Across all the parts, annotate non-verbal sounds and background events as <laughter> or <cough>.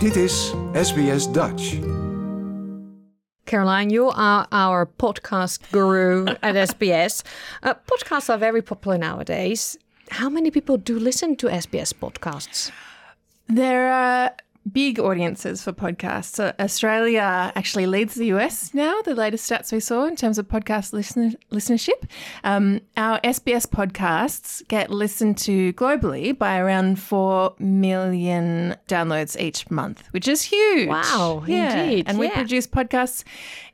Dit is SBS Dutch. Caroline, you are our podcast guru at <laughs> SBS. Uh, podcasts are very popular nowadays. How many people do listen to SBS podcasts? There are big audiences for podcasts. So Australia actually leads the US now, the latest stats we saw in terms of podcast listen- listenership. Um, our SBS podcasts get listened to globally by around 4 million downloads each month, which is huge. Wow, indeed, And we produce podcasts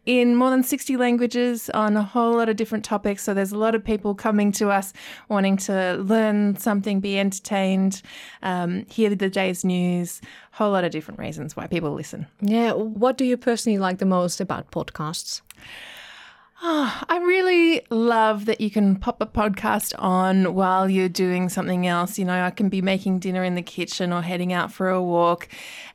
in more than 60 languages on a whole lot of different topics. So there's a lot of people coming to us wanting to learn something, be entertained, um, hear the day's news, a whole lot of different reasons why people listen. Yeah, what do you personally like the most about podcasts? Oh, <sighs> I really love that you can pop a podcast on while you're doing something else. You know, I can be making dinner in the kitchen or heading out for a walk,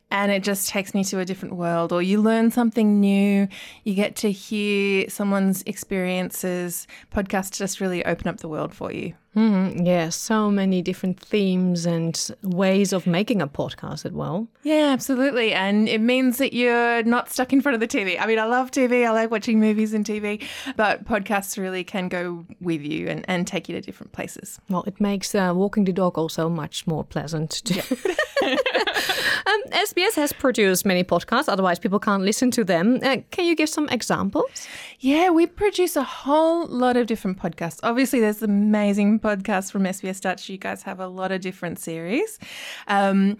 and it just takes me to a different world. Or you learn something new, you get to hear someone's experiences. Podcasts just really open up the world for you. Mm, yeah, so many different themes and ways of making a podcast as well. Yeah, absolutely. And it means that you're not stuck in front of the TV. I mean, I love TV, I like watching movies and TV, but podcasts really can go with you and, and take you to different places. Well, it makes uh, walking the dog also much more pleasant. To <laughs> um, SBS has produced many podcasts, otherwise, people can't listen to them. Uh, can you give some examples? Yeah, we produce a whole lot of different podcasts. Obviously, there's amazing podcasts from SBS Dutch. You guys have a lot of different series. Um,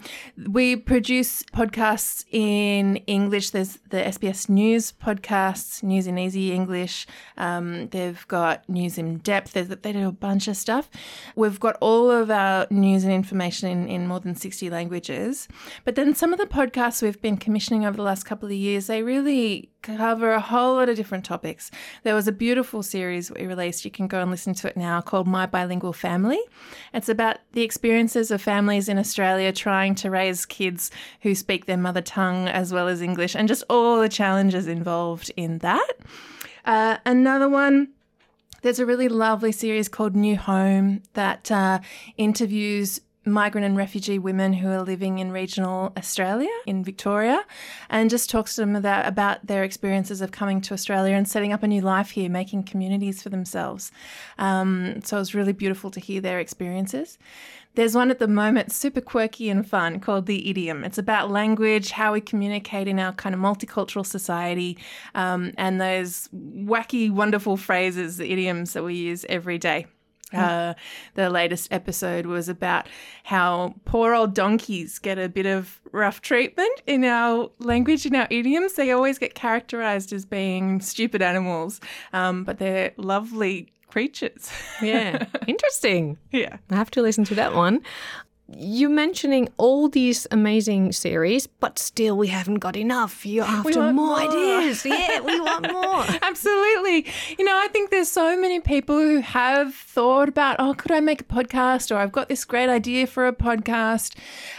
we produce podcasts in English. There's the SBS News podcasts, News in Easy English. Um, they've got News in Depth. There's, they do a bunch of stuff. We've got all of our news and information in, in more than 60 languages. But then some of the podcasts we've been commissioning over the last couple of years, they really cover a whole lot of different topics. There was a beautiful series we released. You can go and listen to it now called My Bilingual Family. It's about the experiences of families in Australia trying to raise kids who speak their mother tongue as well as English and just all the challenges involved in that. Uh, another one there's a really lovely series called New Home that uh, interviews migrant and refugee women who are living in regional Australia in Victoria and just talks to them about, about their experiences of coming to Australia and setting up a new life here, making communities for themselves. Um, so it was really beautiful to hear their experiences. There's one at the moment, super quirky and fun, called The Idiom. It's about language, how we communicate in our kind of multicultural society, um, and those wacky, wonderful phrases, the idioms that we use every day. Uh, the latest episode was about how poor old donkeys get a bit of rough treatment in our language, in our idioms. They always get characterized as being stupid animals, um, but they're lovely creatures. Yeah, <laughs> interesting. yeah. I have to listen to that one. You mentioning all these amazing series, but still we haven't got enough. You're after more, more. ideas. Yeah, we want more. <laughs> Absolutely. You know, I think there's so many people who have thought about, oh, could I make a podcast? Or I've got this great idea for a podcast.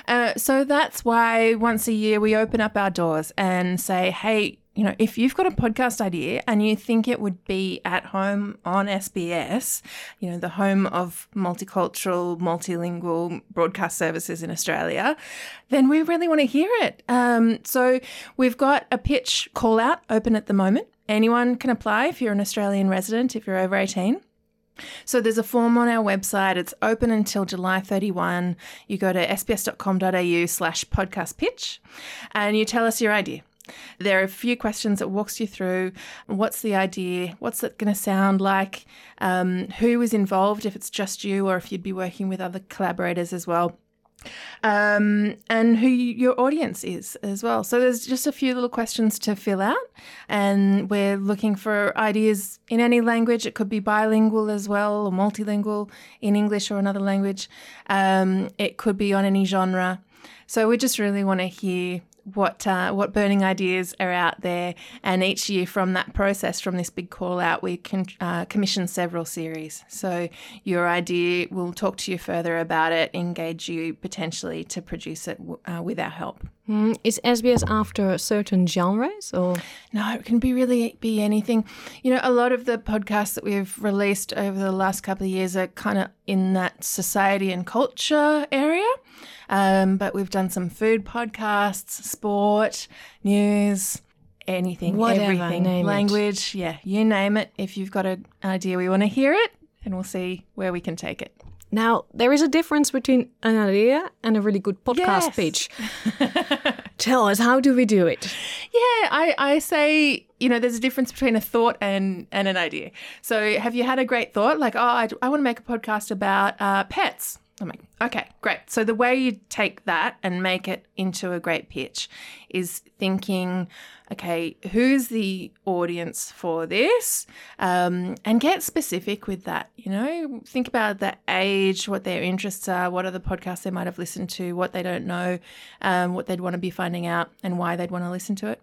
Uh, so that's why once a year we open up our doors and say, hey, you know, if you've got a podcast idea and you think it would be at home on SBS, you know, the home of multicultural, multilingual broadcast services in Australia, then we really want to hear it. Um, so we've got a pitch call out open at the moment. Anyone can apply if you're an Australian resident, if you're over 18. So there's a form on our website. It's open until July 31. You go to sbs.com.au slash podcast pitch and you tell us your idea. There are a few questions that walks you through what's the idea, what's it going to sound like, um, who is involved if it's just you or if you'd be working with other collaborators as well um, and who your audience is as well. So there's just a few little questions to fill out, and we're looking for ideas in any language. It could be bilingual as well, or multilingual in English or another language. Um, it could be on any genre. So we just really want to hear what uh, what burning ideas are out there, and each year from that process, from this big call out, we can uh, commission several series. So your idea, we'll talk to you further about it, engage you potentially to produce it uh, with our help. Mm, is SBS after certain genres or? No, it can be really be anything. You know, a lot of the podcasts that we've released over the last couple of years are kind of in that society and culture area. Um, but we've done some food podcasts, sport, news, anything, Whatever, everything, name it. language. Yeah, you name it. If you've got an idea, we want to hear it, and we'll see where we can take it. Now, there is a difference between an idea and a really good podcast Yes. pitch. <laughs> Tell us, how do we do it? Yeah, I, I say, you know, there's a difference between a thought and, and an idea. So, have you had a great thought? Like, oh, I, I want to make a podcast about uh, pets. I'm okay, great. So, the way you take that and make it into a great pitch is thinking, okay, who's the audience for this? Um, and get specific with that. You know, think about the age, what their interests are, what other podcasts they might have listened to, what they don't know, um, what they'd want to be finding out, and why they'd want to listen to it.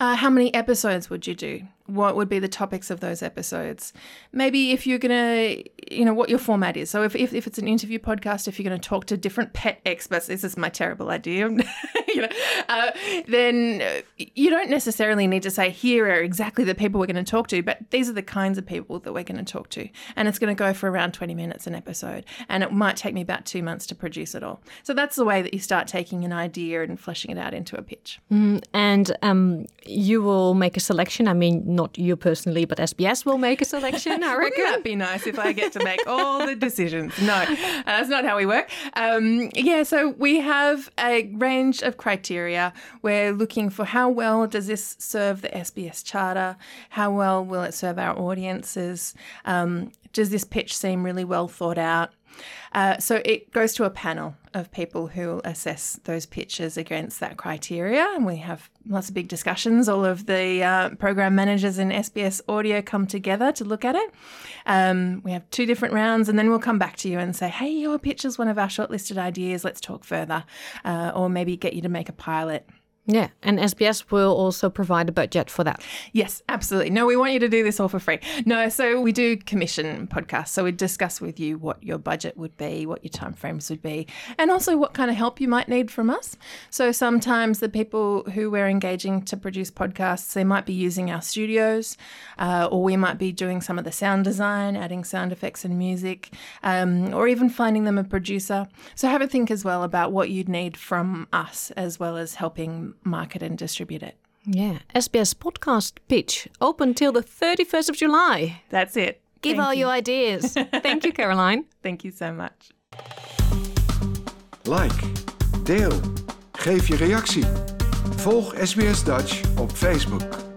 Uh, how many episodes would you do? What would be the topics of those episodes? Maybe if you're going to, you know, what your format is. So if, if, if it's an interview podcast, if you're going to talk to different pet experts, this is my terrible idea, <laughs> you know, uh, then uh, you don't necessarily need to say, here are exactly the people we're going to talk to, but these are the kinds of people that we're going to talk to. And it's going to go for around 20 minutes an episode. And it might take me about two months to produce it all. So that's the way that you start taking an idea and fleshing it out into a pitch. And um, you will make a selection. I mean, not you personally, but SBS will make a <laughs> selection, I reckon. that'd be nice if I get to make all the decisions? No, uh, that's not how we work. Um, yeah, so we have a range of criteria. We're looking for how well does this serve the SBS Charter? How well will it serve our audiences? Um, does this pitch seem really well thought out? Uh, so it goes to a panel of people who assess those pitches against that criteria, and we have lots of big discussions. All of the uh, program managers in SBS Audio come together to look at it. Um, we have two different rounds, and then we'll come back to you and say, "Hey, your pitch is one of our shortlisted ideas. Let's talk further," uh, or maybe get you to make a pilot. Yeah, and SBS will also provide a budget for that. Yes, absolutely. No, we want you to do this all for free. No, so we do commission podcasts. So we discuss with you what your budget would be, what your timeframes would be, and also what kind of help you might need from us. So sometimes the people who we're engaging to produce podcasts, they might be using our studios, uh, or we might be doing some of the sound design, adding sound effects and music, um, or even finding them a producer. So have a think as well about what you'd need from us, as well as helping market and distribute it. Yeah, SBS podcast pitch open till the 31st of July. That's it. Give Thank all you. your ideas. <laughs> Thank you, Caroline. Thank you so much. Like, deel, geef je reactie. Volg SBS Dutch op Facebook.